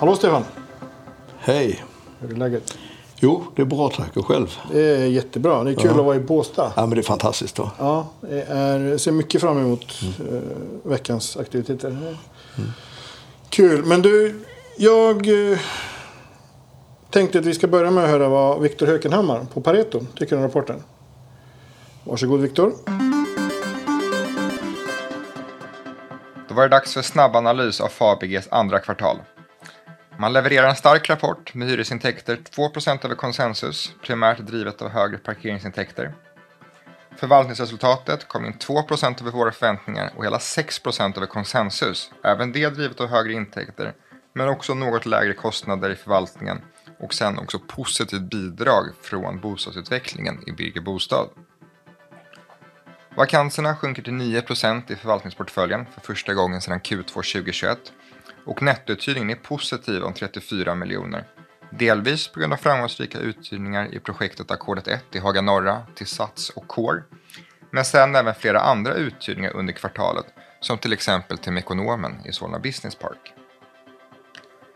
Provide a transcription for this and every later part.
Hallå Stefan! Hej! Hur är läget? Jo, det är bra tack. Och själv? Det är jättebra. Det är kul Ja. att vara i Båstad. Ja, men det är fantastiskt då. Ja, jag är, ser mycket fram emot eh, veckans aktiviteter. Kul. Men du, jag eh, tänkte att vi ska börja med att höra vad Viktor Hökenhammar på Pareto tycker om rapporten. Varsågod Viktor. Då var det dags för snabbanalys av Fabeges andra kvartal. Man levererar en stark rapport med hyresintäkter 2% över konsensus, primärt drivet av högre parkeringsintäkter. Förvaltningsresultatet kom in 2% över våra förväntningar och hela 6% över konsensus, även det drivet av högre intäkter, men också något lägre kostnader i förvaltningen och sen också positivt bidrag från bostadsutvecklingen i Birger Bostad. Vakanserna sjunker till 9% i förvaltningsportföljen för första gången sedan Q2 2021 och nettouthyrningen är positiv om 34 miljoner. Delvis på grund av framgångsrika uthyrningar i projektet Ackordet 1 i Haga Norra till Sats och Core. Men sen även flera andra uthyrningar under kvartalet som till exempel till Mekonomen i Solna Business Park.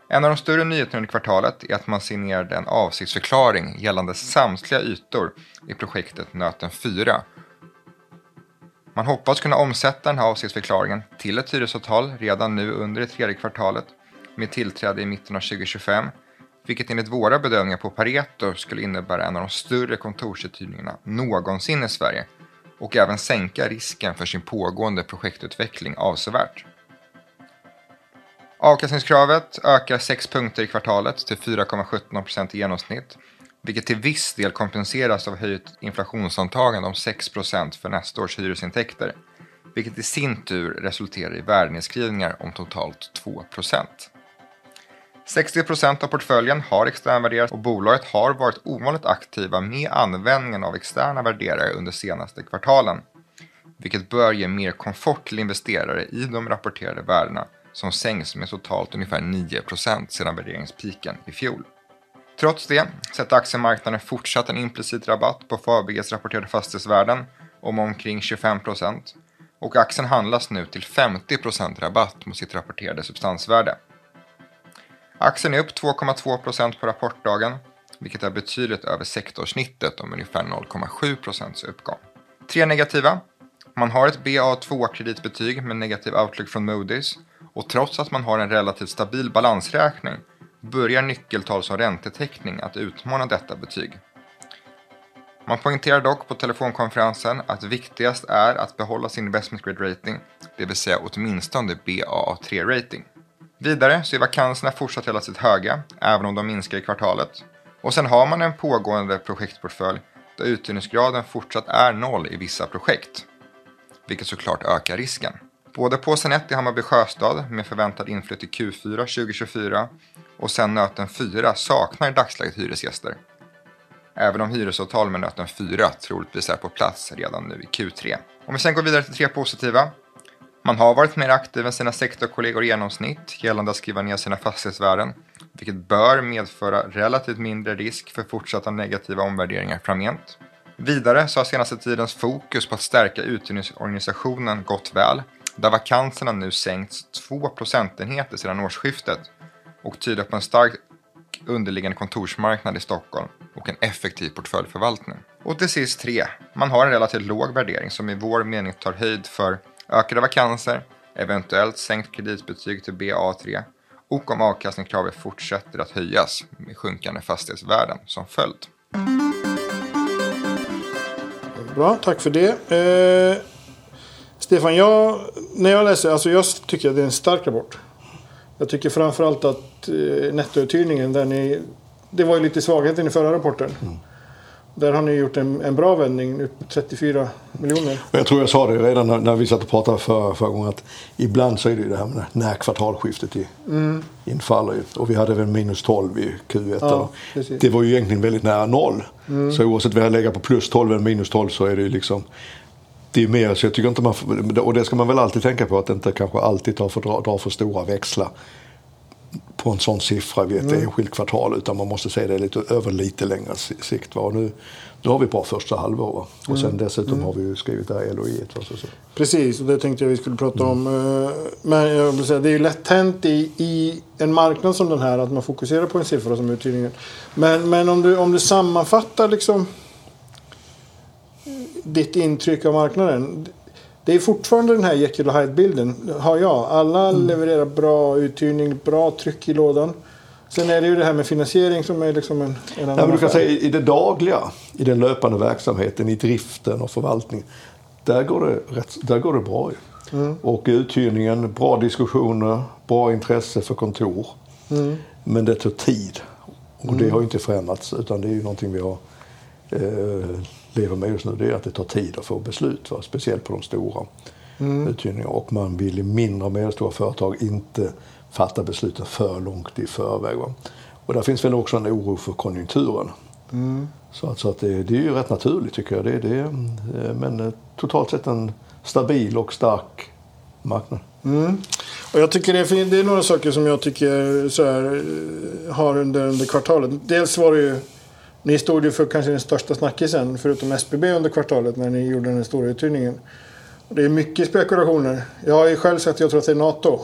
En av de större nyheterna under kvartalet är att man signerade en avsiktsförklaring gällande samtliga ytor i projektet Nöten 4 man hoppas kunna omsätta den här avsiktsförklaringen till ett hyresavtal redan nu under det tredje kvartalet med tillträde i mitten av 2025, vilket enligt våra bedömningar på Pareto skulle innebära en av de större kontorsuthyrningarna någonsin i Sverige och även sänka risken för sin pågående projektutveckling avsevärt. Avkastningskravet ökar 6 punkter i kvartalet till 4,17% i genomsnitt, vilket till viss del kompenseras av höjt inflationsantagande om 6% för nästa års hyresintäkter, vilket i sin tur resulterar i värdenedskrivningar om totalt 2% 60% av portföljen har externvärderats och bolaget har varit ovanligt aktiva med användningen av externa värderare under senaste kvartalen, vilket bör ge mer komfort till investerare i de rapporterade värdena som sänks med totalt ungefär 9% sedan värderingspiken i fjol. Trots det sätter aktiemarknaden fortsatt en implicit rabatt på Fabeges rapporterade fastighetsvärden om omkring 25% och aktien handlas nu till 50% rabatt mot sitt rapporterade substansvärde. Aktien är upp 2,2% på rapportdagen, vilket är betydligt över sektorsnittet om ungefär 0,7% uppgång. Tre negativa. Man har ett BA2-kreditbetyg med negativ outlook från Moody's och trots att man har en relativt stabil balansräkning börjar nyckeltal som räntetäckning att utmana detta betyg. Man poängterar dock på telefonkonferensen att viktigast är att behålla sin investment grade rating, det vill säga åtminstone BAA3-rating. Vidare så är vakanserna fortsatt relativt höga, även om de minskar i kvartalet. Och sen har man en pågående projektportfölj där uthyrningsgraden fortsatt är noll i vissa projekt, vilket såklart ökar risken. Både på 1 i Hammarby Sjöstad med förväntad inflytt i Q4 2024 och sen Nöten 4 saknar i dagsläget hyresgäster. Även om hyresavtal med Nöten 4 troligtvis är på plats redan nu i Q3. Om vi sen går vidare till tre positiva. Man har varit mer aktiv än sina sektorkollegor i genomsnitt gällande att skriva ner sina fastighetsvärden, vilket bör medföra relativt mindre risk för fortsatta negativa omvärderingar framgent. Vidare så har senaste tidens fokus på att stärka uthyrningsorganisationen gått väl, där vakanserna nu sänkts 2 procentenheter sedan årsskiftet och tyder på en stark underliggande kontorsmarknad i Stockholm och en effektiv portföljförvaltning. Och till sist tre. Man har en relativt låg värdering som i vår mening tar höjd för ökade vakanser, eventuellt sänkt kreditbetyg till BA3 och om avkastningskravet fortsätter att höjas med sjunkande fastighetsvärden som följd. Bra, tack för det. Eh, Stefan, jag, när jag läser, alltså jag tycker att det är en stark rapport. Jag tycker framförallt att eh, nettouthyrningen, där ni, det var ju lite svagheten i förra rapporten. Där har ni gjort en, en bra vändning, upp 34 miljoner. Och jag tror jag sa det redan när, när vi satt och pratade förra, förra gången att ibland så är det ju det här med när kvartalskiftet i, infaller. ju. Och vi hade väl minus 12 i Q1. Ja, det var ju egentligen väldigt nära noll. Så oavsett vi har legat på plus 12 eller minus 12 så är det ju liksom det är mer, så jag tycker inte man och det ska man väl alltid tänka på att inte kanske alltid ta för, dra, för stora växlar på en sån siffra vid ett enskilt kvartal utan man måste se det lite över lite längre si- sikt. Va? Och nu, nu har vi bara första halvår va? och sen dessutom har vi ju skrivit det här LOI. Så, så. Precis, och det tänkte jag vi skulle prata om. Eh, Men jag vill säga, det är ju lätt hänt i, i en marknad som den här att man fokuserar på en siffra som uthyrningen. Men, men om, du, om du sammanfattar liksom ditt intryck av marknaden. Det är fortfarande den här Jekyll och Hyde-bilden, har jag. Alla levererar bra uthyrning, bra tryck i lådan. Sen är det ju det här med finansiering som är liksom en, en annan Nej, du kan säga i det dagliga, i den löpande verksamheten, i driften och förvaltningen. Där går det, rätt, där går det bra. Ju. Och i uthyrningen, bra diskussioner, bra intresse för kontor. Men det tar tid. Och det har ju inte förändrats utan det är ju någonting vi har, eh, lever med just nu. Det är att det tar tid att få beslut. Va? Speciellt på de stora uthyrningarna. Och man vill i mindre och medelstora företag inte fatta besluten för långt i förväg. Va? Och där finns väl också en oro för konjunkturen. Så, att, så att det, det är ju rätt naturligt tycker jag. Det, det, eh, men eh, totalt sett en stabil och stark marknad. Mm. Och jag tycker det är, det är några saker som jag tycker så här, eh, har under, under kvartalet. Dels var det ju, ni stod ju för kanske den största snackisen förutom SBB under kvartalet när ni gjorde den stora uthyrningen. Det är mycket spekulationer. Jag har ju själv sagt att jag tror att det är NATO.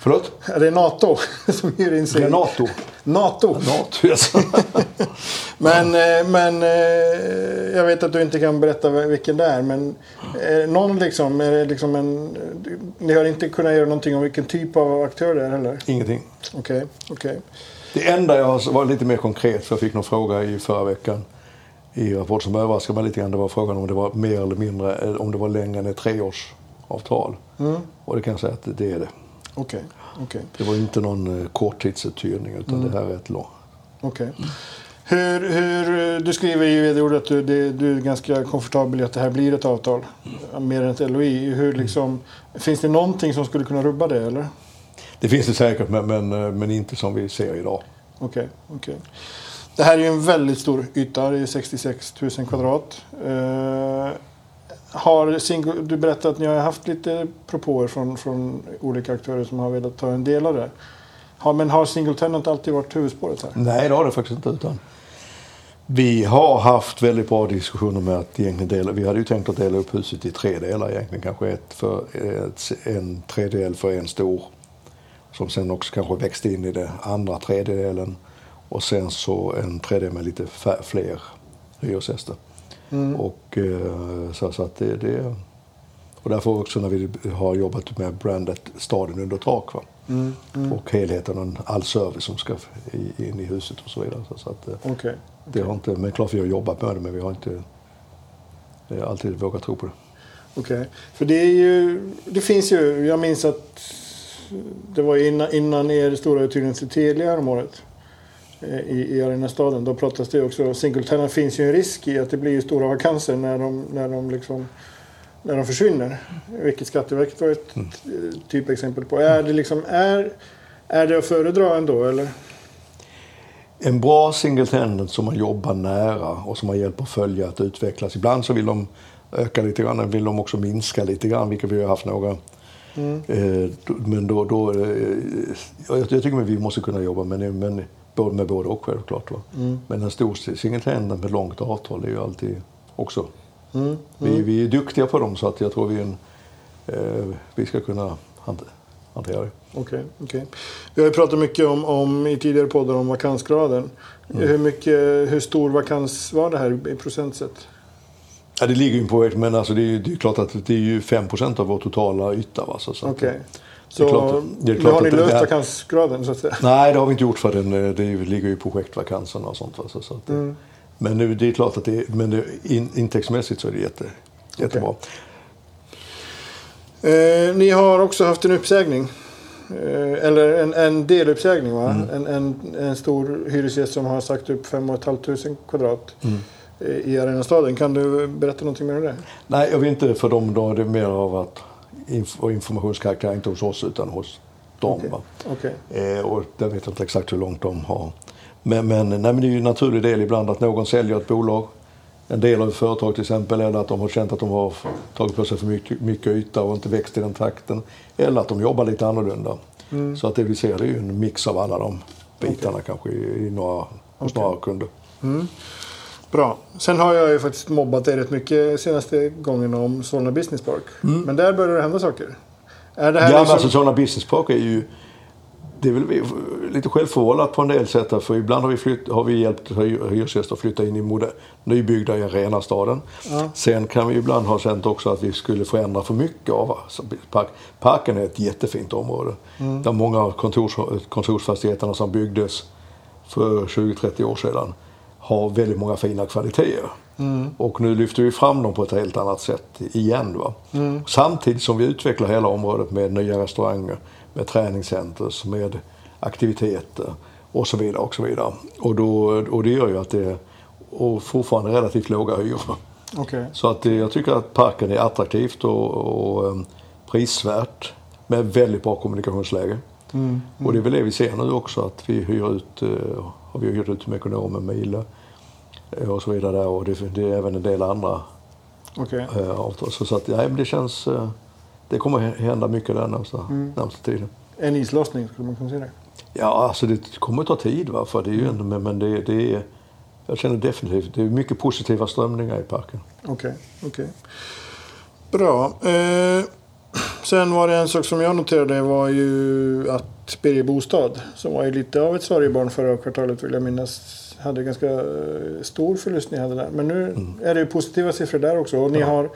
Förlåt? Är det NATO som hyr in sig? Renato? NATO. NATO, alltså. Men, eh, men eh, jag vet att du inte kan berätta vilken det är. Men eh, någon liksom, är det liksom en, ni har inte kunnat göra någonting om vilken typ av aktör det är heller? Ingenting. Okej, okej. Det enda jag var lite mer konkret, för jag fick någon fråga i förra veckan i Rapport som överraskade mig lite grann. Det var frågan om det var mer eller mindre, eh, om det var längre än ett treårsavtal. Och det kan jag säga att det är det. Okej, okej. Det var inte någon eh, korttidsuthyrning utan det här är ett långt. okej. Hur, hur, du skriver i vd-ordet att du, det, du är ganska komfortabel i att det här blir ett avtal. Mer än ett LOI. Hur liksom, finns det någonting som skulle kunna rubba det eller? Det finns det säkert, men, men, eh, men inte som vi ser idag. Okej, okej. Det här är ju en väldigt stor yta, det är 66 000 kvadrat. Eh, har single, du berättade att ni har haft lite propåer från, från olika aktörer som har velat ta en del av det. Har, men har single tenant alltid varit huvudspåret här? Nej, det har det faktiskt inte. Utan vi har haft väldigt bra diskussioner med att egentligen dela. Vi hade ju tänkt att dela upp huset i tre delar egentligen. Kanske ett för, ett, en tredjedel för en stor. Som sen också kanske växte in i det andra tredjedelen. Och sen så en tredjedel med lite fler hyresgäster. Och eh, så, så att det, det och därför också när vi har jobbat med brandet Staden under tak. Va? Och helheten och all service som ska in i huset och så vidare. Så, så att, eh, Okej. det har inte, men klart vi har jobbat med det men vi har inte alltid vågat tro på det. Okej. För det är ju, det finns ju, jag minns att det var innan, innan er stora uthyrning till Telia om året eh, i, i Arenastaden. Då pratas det också, single tenant finns ju en risk i att det blir stora vakanser när de, när de liksom när de försvinner. Vilket Skatteverket var ett Mm. eh, typexempel på. Är det liksom, är, är det att föredra ändå eller? En bra single tenant som man jobbar nära och som man hjälper att följa att utvecklas. Ibland så vill de öka lite grann, vill de också minska lite grann, vilket vi har haft några. Eh, då- men då, då eh, jag, jag tycker att vi måste kunna jobba med, men med både och självklart. Va? Men en stor single tenant med långt avtal är ju alltid också. Vi, vi är duktiga på dem så att jag tror vi, en, eh, vi ska kunna hante- hantera det. Okej, okej. Vi har ju pratat mycket om, om, i tidigare poddar om vakansgraden. Mm. Hur, mycket, hur stor vakans var det här i procentsätt? Ja, det ligger ju på ett, men alltså det är det är klart att det är ju 5 av vår totala yta. Va? Så, så att- Okej. det är Så klart det är klart har ni löst är- vakansgraden så att säga? Nej, det har vi inte gjort för den. eh, Det ligger ju i projektvakanserna och sånt. Va? Så, så att, Mm. Men nu, det är klart att det är, men det, in, intäktsmässigt så är det jätte, jättebra. Eh, ni har också haft en uppsägning. Eh, eller en, en deluppsägning va? Mm. En, en, en stor hyresgäst som har sagt upp 5 500 kvadrat Mm. I Arenastaden. Kan du berätta någonting mer om det? Nej, jag vill inte för dem då. Det är mer av att inf informationskaraktär, inte hos oss utan hos dem. Va? Okej. Eh, och jag vet inte exakt hur långt de har. Men, men, nej, men det är ju en naturlig del ibland att någon säljer ett bolag, en del av ett företag till exempel, eller att de har känt att de har tagit på sig för mycket, mycket yta och inte växt i den takten. Eller att de jobbar lite annorlunda. Så att det vi ser det är ju en mix av alla de bitarna kanske i, i några, hos några kunder. Bra. Sen har jag ju faktiskt mobbat dig rätt mycket senaste gången om Solna Business Park. Men där börjar det hända saker. Är det här Ja, men liksom... alltså sådana business park är ju... Det är väl lite självförvållat på en del sätt. För ibland har vi, flytt, har vi hjälpt hy- hyresgäster att flytta in i moder, nybyggda i Arenastaden. Sen kan vi ibland ha känt också att vi skulle förändra för mycket av alltså, park. Parken är ett jättefint område. Där många av kontors, kontorsfastigheterna som byggdes för 20-30 år sedan har väldigt många fina kvaliteter. Och nu lyfter vi fram dem på ett helt annat sätt igen. Va? Samtidigt som vi utvecklar hela området med nya restauranger, med träningscenter, med aktiviteter och så vidare. Och så vidare. Och, då, och det gör ju att det är och fortfarande relativt låga hyror. Okej. Så att eh, jag tycker att parken är attraktivt och, och eh, prisvärt med väldigt bra kommunikationsläge. Och det är väl det vi ser nu också att vi hyr ut, eh, har vi hyrt ut till Mekonomen, Miele eh, och så vidare där och det, det är även en del andra Okej. eh, avtal. Så, så att, ja, det känns, det kommer hända mycket den närmsta, närmsta tiden. En islossning skulle man kunna säga det. Ja, alltså det kommer att ta tid va, för det är ju ändå, men, men det, det är, jag känner definitivt, det är mycket positiva strömningar i parken. Okej, okej. Bra. Eh, sen var det en sak som jag noterade var ju att Birger Bostad, som var ju lite av ett sorgebarn förra kvartalet vill jag minnas, hade ganska eh, stor förlust ni hade där. Men nu är det ju positiva siffror där också. Och ni har,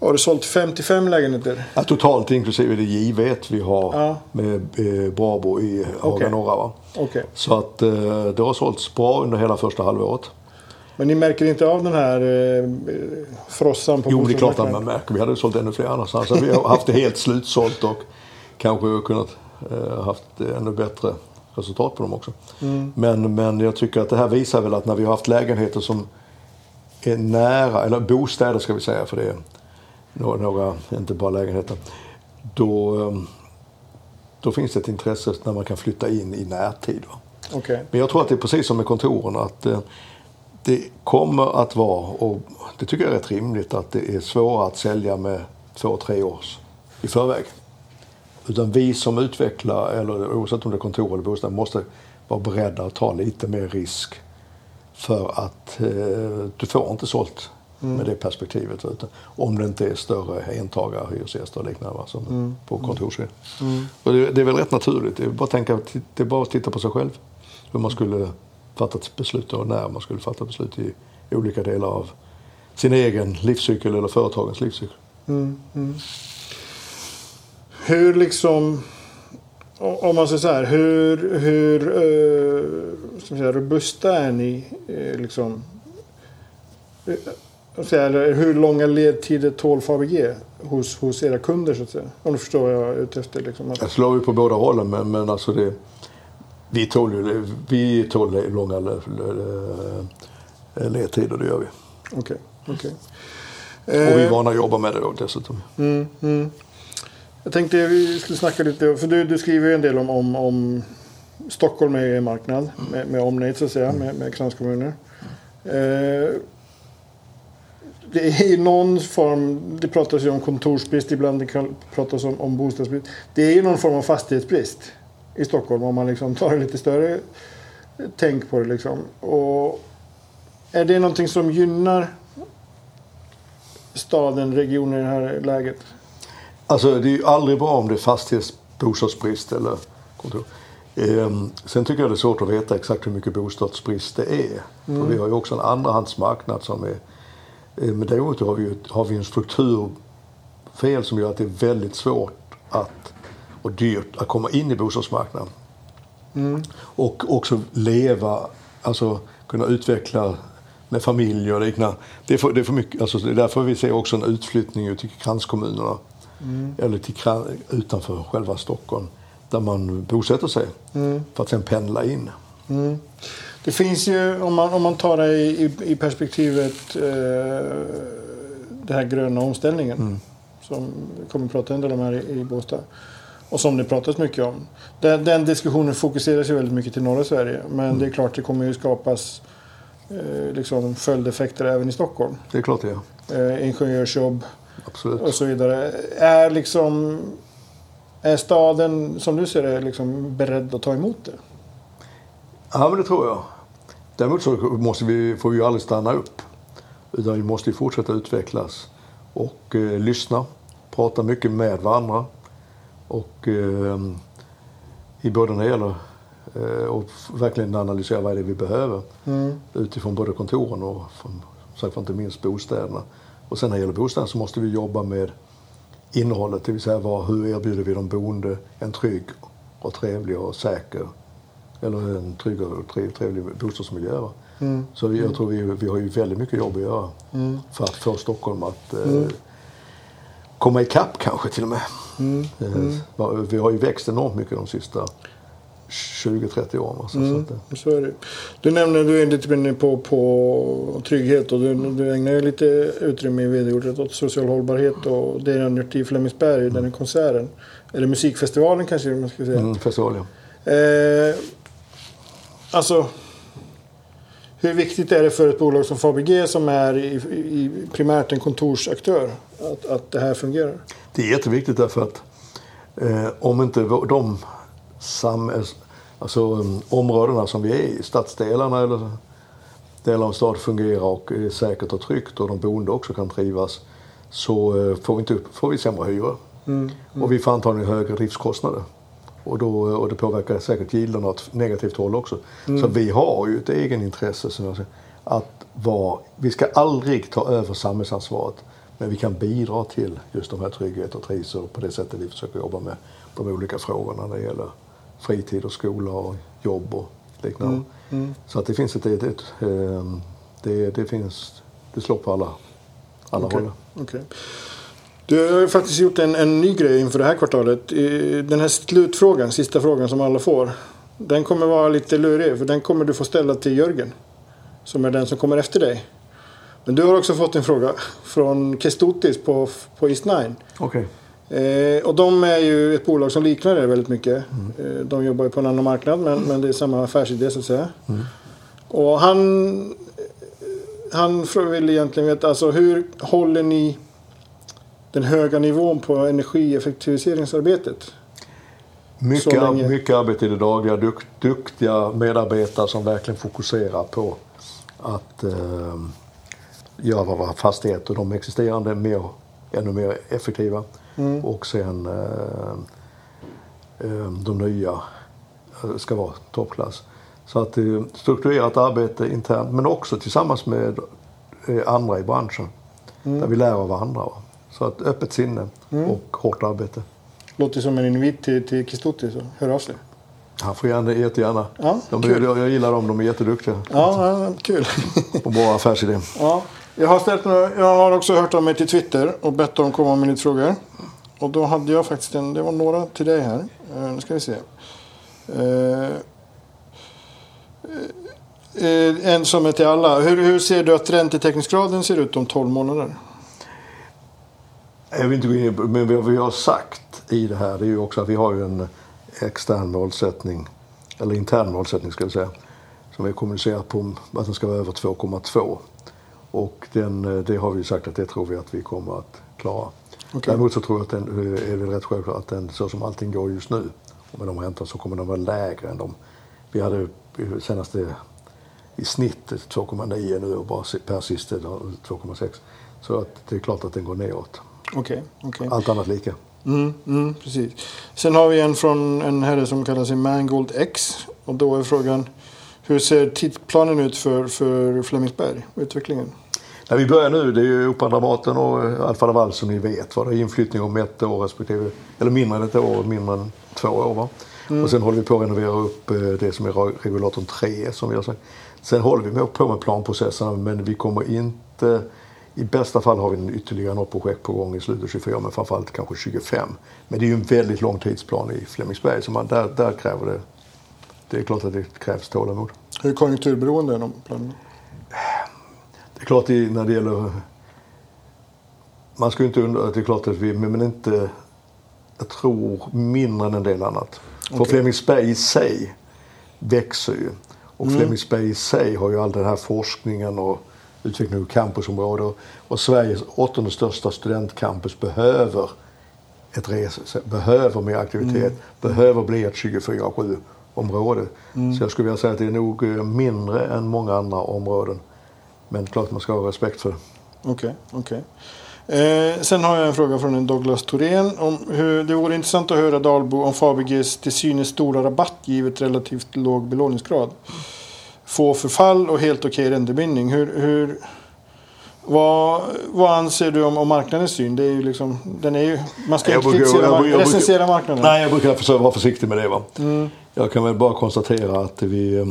har du sålt 55 lägenheter. Ja, totalt inklusive det givet vi har Ja. med eh, Brabo i Haga Okej. Norra. Va? Okej. Så att eh, det har sålts bra under hela första halvåret. Men ni märker inte av den här eh, frossan på Jo, det är klart att man märker. Vi hade sålt ännu fler annars. Så vi har haft det helt slutsålt och kanske kunnat eh, haft ännu bättre resultat på dem också. Men, men jag tycker att det här visar väl att när vi har haft lägenheter som är nära, eller bostäder ska vi säga för det är några, några inte bara lägenheter. Då, eh, då finns det ett intresse när man kan flytta in i närtid. Va? Okej. Men jag tror att det är precis som med kontoren att eh, det kommer att vara, och det tycker jag är rätt rimligt, att det är svårare att sälja med två, tre års i förväg. Utan vi som utvecklar, eller oavsett om det är kontor eller bostad, måste vara beredda att ta lite mer risk. För att eh, du får inte sålt med det perspektivet. Utan, om det inte är större entagare, hyresgäster och liknande va, som på kontorssidan. Och det, det är väl rätt naturligt. Det är bara att, tänka, det bara att titta på sig själv. Hur man skulle fatta ett beslut och när man skulle fatta beslut i olika delar av sin egen livscykel eller företagens livscykel. Hur liksom... Om man säger så här, hur, hur eh, ska man säga, robusta är ni? Eh, liksom, eh, säga, eller hur långa ledtider tål Fabege hos, hos era kunder så att säga? Om du förstår vad jag är ute efter. Liksom. Jag slår ju på båda hållen men, men alltså det, vi tål vi tål långa le- le- le- ledtider, det gör vi. Okej, okej. Och vi är Eh, vana att jobba med det då dessutom. Mm, mm. Jag tänkte vi skulle snacka lite, för du, du skriver ju en del om, om, om Stockholm är en marknad med, med omnejd så att säga, med, med kranskommuner. Eh, det är ju någon form, det pratas ju om kontorsbrist, ibland det pratas om, om bostadsbrist. Det är ju någon form av fastighetsbrist i Stockholm om man liksom tar lite större tänk på det liksom. Och är det någonting som gynnar staden, regionen i det här läget? Alltså det är ju aldrig bra om det är fastighetsbostadsbrist eller kontor. Ehm, sen tycker jag det är svårt att veta exakt hur mycket bostadsbrist det är. För vi har ju också en andrahandsmarknad som är... eh, Men däremot har vi ju har vi en strukturfel som gör att det är väldigt svårt att, och dyrt att komma in i bostadsmarknaden. Och också leva, alltså kunna utveckla med familj och liknande. Det är för, det är för mycket, alltså det är därför vi ser också en utflyttning ut till kranskommunerna. Eller till utanför själva Stockholm. Där man bosätter sig. För att sen pendla in. Det finns ju, om man, om man tar det i, i, i perspektivet eh, den här gröna omställningen. Som vi kommer att prata en del om här i, i Båstad. Och som det pratas mycket om. Den, den diskussionen fokuseras ju väldigt mycket till norra Sverige. Men det är klart det kommer ju skapas eh, liksom följdeffekter även i Stockholm. Det är klart det är. Eh, ingenjörsjobb Absolut. och så vidare. Är liksom Är staden, som du ser det, liksom beredd att ta emot det? Ja, men det tror jag. Däremot så måste vi, får vi ju aldrig stanna upp. Utan vi måste ju fortsätta utvecklas och eh, lyssna, prata mycket med varandra. Och eh, i både när det gäller eh, och verkligen analysera vad det är vi behöver Mm. utifrån både kontoren och från, sagt, inte minst bostäderna. Och sen när det gäller bostäderna så måste vi jobba med innehållet, det vill säga vad, hur erbjuder vi de boende en trygg och trevlig och säker eller en trygg och trev- trevlig bostadsmiljö. Mm. Så jag tror vi, vi har ju väldigt mycket jobb att göra Mm. för att få Stockholm att eh, komma ikapp kanske till och med. Mm. Eh, Vi har ju växt enormt mycket de sista 20-30 åren. va. Så, så Mm. eh, Så är det. Du nämner, du är lite inne på, på trygghet och du, du ägnar ju lite utrymme i vd-ordet åt social hållbarhet och det är han gjort i Flemingsberg, den här konserten. Eller musikfestivalen kanske man ska säga. mm, festival, ja. Eh, alltså, hur viktigt är det för ett bolag som Fabege som är i, i, primärt en kontorsaktör att, att det här fungerar? Det är jätteviktigt därför att eh, om inte de samhälls, alltså, um, områdena som vi är i, stadsdelarna eller delar av stad fungerar och är säkert och tryggt och de boende också kan trivas så eh, får, vi inte upp, får vi sämre hyror. Och vi får antagligen högre driftskostnader. Och, då, och det påverkar säkert gilderna åt negativt håll också. Så vi har ju ett egenintresse som jag säger, att vara, vi ska aldrig ta över samhällsansvaret. Men vi kan bidra till just de här trygghet och trivsel på det sättet vi försöker jobba med de olika frågorna när det gäller fritid och skola och jobb och liknande. Så att det finns ett, ett, ett ehm, det, det finns, det slår på alla, alla Okej, håll. okej. Du har ju faktiskt gjort en, en ny grej inför det här kvartalet. Den här slutfrågan, sista frågan som alla får. Den kommer vara lite lurig för den kommer du få ställa till Jörgen. Som är den som kommer efter dig. Men du har också fått en fråga från Kestotis på, på East Nine. Okej. Eh, och de är ju ett bolag som liknar det väldigt mycket. Eh, de jobbar ju på en annan marknad men, men det är samma affärsidé så att säga. Och han, han vill egentligen veta alltså hur håller ni den höga nivån på energieffektiviseringsarbetet? Mycket, länge- mycket arbete i det dagliga. Duk, duktiga medarbetare som verkligen fokuserar på att eh, göra våra fastigheter, de existerande, mer, ännu mer effektiva. Och sen eh, eh, de nya eh, ska vara toppklass. Så att eh, strukturerat arbete internt men också tillsammans med eh, andra i branschen. Där vi lär av varandra. Va? Så att öppet sinne och hårt arbete. Låter som en invit till, till Kestotis att höra av sig. Han får gärna, jättegärna. Ja, de, kul. jag, jag gillar dem, de är jätteduktiga. Ja, ja kul. Och bra affärsidé. Ja, jag har, ställt, några- jag har också hört av mig till Twitter och bett dem komma med lite frågor. Och då hade jag faktiskt en, det var några till dig här. Eh, nu ska vi se. Eh, en som är till alla. Hur, hur ser du att räntetäckningsgraden ser ut om 12 månader? Jag vill inte gå in men vad vi har sagt i det här det är ju också att vi har ju en extern målsättning, eller intern målsättning ska vi säga, som vi kommunicerat på att den ska vara över 2,2. Och den, det har vi sagt att det tror vi att vi kommer att klara. Okej. Däremot så tror jag att den är väl rätt självklart att den, så som allting går just nu, och med de räntor så kommer den vara lägre än de. Vi hade senaste i snitt 2,9 nu och bara per sista 2,6. Så att det är klart att den går neråt. Okej, okej. Allt annat lika. Mm, mm, precis. Sen har vi en från en herre som kallar sig Mangold X. Och då är frågan hur ser tidsplanen ut för, för Flemingsberg? Utvecklingen? När vi börjar nu, det är ju Operan, Dramaten och Alfa Laval som ni vet. Va? Det är inflyttning om ett år respektive, eller mindre än ett år, mindre än två år. Va? Och sen håller vi på att renovera upp eh, det som är regulatorn 3 som vi har sagt. Sen håller vi på med planprocesserna men vi kommer inte i bästa fall har vi ytterligare något projekt på gång i slutet av 24 men framförallt kanske 25. Men det är ju en väldigt lång tidsplan i Flemingsberg så man, där, där kräver det det är klart att det krävs tålamod. Hur konjunkturberoende är de planerna? Det är klart det, när det gäller... Man ska ju inte undra, det är klart att vi, men inte... Jag tror mindre än en del annat. För Okej. Flemingsberg i sig växer ju. Och Flemingsberg i sig har ju all den här forskningen och utvecklingen av campusområden. Och Sveriges åttonde största studentcampus behöver ett res, behöver mer aktivitet, behöver bli ett 24-7 område. Så jag skulle vilja säga att det är nog eh, mindre än många andra områden. Men klart man ska ha respekt för det. Okej, okej. Eh, sen har jag en fråga från en Douglas Thorén. Om hur, det vore intressant att höra Dalbo om Fabeges till synes stora rabatt givet relativt låg belåningsgrad. Få förfall och helt okej räntebindning. Hur, hur, vad, vad anser du om, om marknadens syn? Det är ju liksom, den är ju, man ska Jag inte brukar- jag jag recensera marknaden. Nej, jag brukar försöka vara försiktig med det. Va? Mm. Jag kan väl bara konstatera att vi, eh,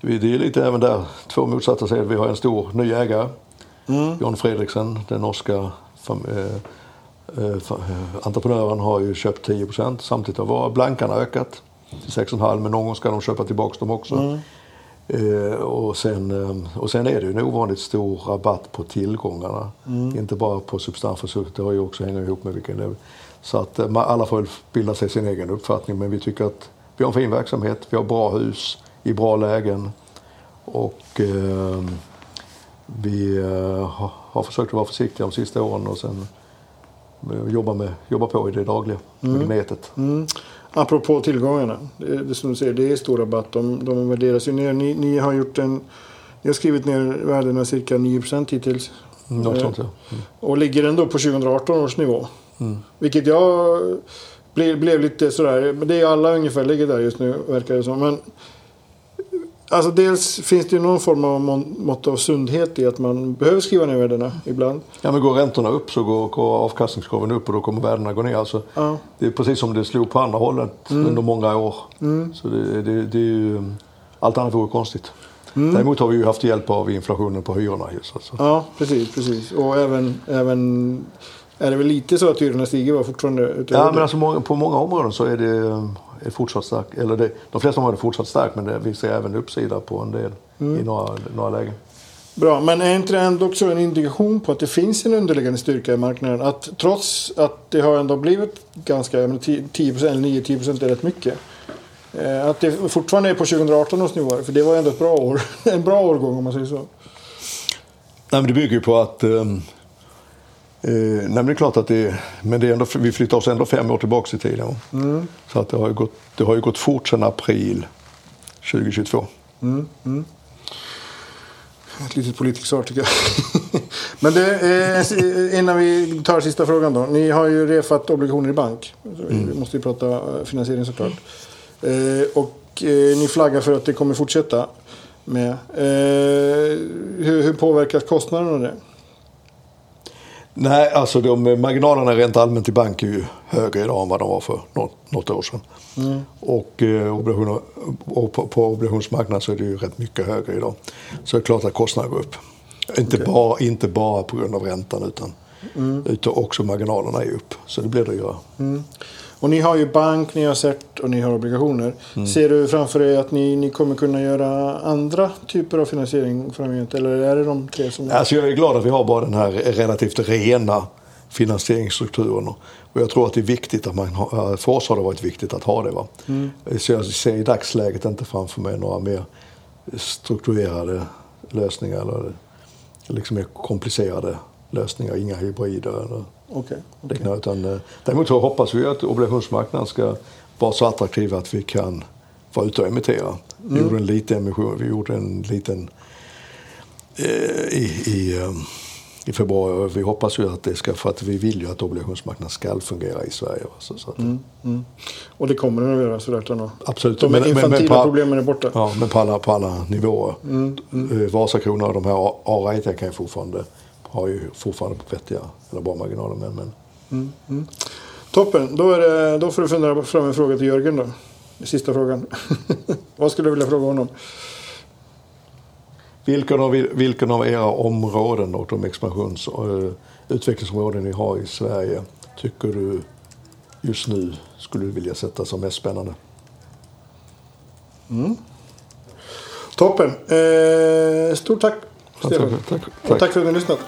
vi det är lite även där två motsatta sidor. Vi har en stor ny ägare, Mm. John Fredriksen, den norska fam, eh, eh, eh, entreprenören har ju köpt 10 procent. Samtidigt har blankarna ökat till 6,5 men någon gång ska de köpa tillbaka dem också. Mm. Eh, och, sen, eh, och sen är det ju en ovanligt stor rabatt på tillgångarna. Mm. Inte bara på substans, det har ju också hänger ihop med vilken level. Så att eh, alla får bilda sig sin egen uppfattning. Men vi tycker att vi har en fin verksamhet, vi har bra hus i bra lägen. Och eh, vi eh, har, försökt att vara försiktiga de sista åren och sen jobba, med, jobba på i det dagliga, med nätet. Mm. Apropå tillgångarna. Det, det, som du säger, det är stor rabatt. De, de värderas ju ner. Ni, ni har gjort en... Ni har skrivit ner värdena cirka 9 hittills. Mm, Något sånt, ja. Mm. Och ligger ändå på 2018 års nivå. Vilket jag blev, blev lite sådär. Det är alla ungefär ligger där just nu verkar det som. Men Alltså dels finns det ju någon form av mått av sundhet i att man behöver skriva ner värdena ibland. Ja, men går räntorna upp så går, går avkastningskraven upp och då kommer värdena gå ner. Alltså, Ja. Det är precis som det slog på andra hållet under många år. Så det, det, det är ju, allt annat vore konstigt. Däremot har vi ju haft hjälp av inflationen på hyrorna. Just, alltså. Ja, precis, precis. Och även, även är det väl lite så att hyrorna stiger va, fortfarande? utöver Ja, men alltså, många- på många områden så är det är fortsatt starkt. Eller det, de flesta områden är fortsatt starkt men det, vi ser även uppsida på en del i några, några lägen. Bra, men är inte det ändå också en indikation på att det finns en underliggande styrka i marknaden? Att trots att det har ändå blivit ganska, jag menar, 10 eller 9-10 är rätt mycket. eh, Att det fortfarande är på 2018 års nivåer, för det var ändå ett bra år. En bra årgång om man säger så. Nej, men det bygger ju på att... ehm, Eh, nej, men det är klart att det Men det är ändå, vi flyttar oss ändå fem år tillbaka i tiden. Så att det, har ju gått, det har ju gått fort sedan april 2022. Ett litet politiskt svar tycker jag. Men det, eh, innan vi tar sista frågan då. Ni har ju refat obligationer i bank. Vi måste ju prata eh, finansiering såklart. Eh, och eh, ni flaggar för att det kommer fortsätta med. Eh, hur, hur påverkas kostnaden av det? Nej, alltså de marginalerna rent allmänt i bank är ju högre idag än vad de var för något, något år sedan. Och, eh, obligationer, och på, på obligationsmarknaden så är det ju rätt mycket högre idag. Så det är klart att kostnaderna går upp. Inte, bara, inte bara på grund av räntan utan, utan också marginalerna är upp. Så det blir dyrare. Och ni har ju bank, ni har CERT och ni har obligationer. Ser du framför dig att ni, ni kommer kunna göra andra typer av finansiering framgent? Eller är det de tre som... Alltså jag är glad att vi har bara den här relativt rena finansieringsstrukturen. Och jag tror att det är viktigt att man har, för oss har det varit viktigt att ha det. Va? Så jag ser i dagsläget inte framför mig några mer strukturerade lösningar eller liksom mer komplicerade lösningar, inga hybrider eller Okej. liknande. Utan, eh, däremot så hoppas vi att obligationsmarknaden ska vara så attraktiv att vi kan vara ute och emittera. Vi gjorde en liten emission, vi gjorde en liten eh, i, i, eh, i februari. Vi hoppas ju att det ska, för att vi vill ju att obligationsmarknaden ska fungera i Sverige. Så, så att, Och det kommer den att göra sådär. Absolut. De Men- men- men infantila på- problemen är borta. Ja, men på alla, på alla nivåer. Eh, Vasakronan och de här A-rated kan ju fortfarande, har ju fortfarande vettiga eller bra marginaler. Men, men Toppen. Då, är det, då får du fundera fram en fråga till Jörgen då. Sista frågan. Vad skulle du vilja fråga honom? Vilken av, vilken av era områden och de expansions och eh, utvecklingsområden ni har i Sverige tycker du just nu skulle du vilja sätta som mest spännande? Toppen. Eh, stort tack, Ja, Stefan. tack, tack, Och tack. tack för att ni har lyssnat.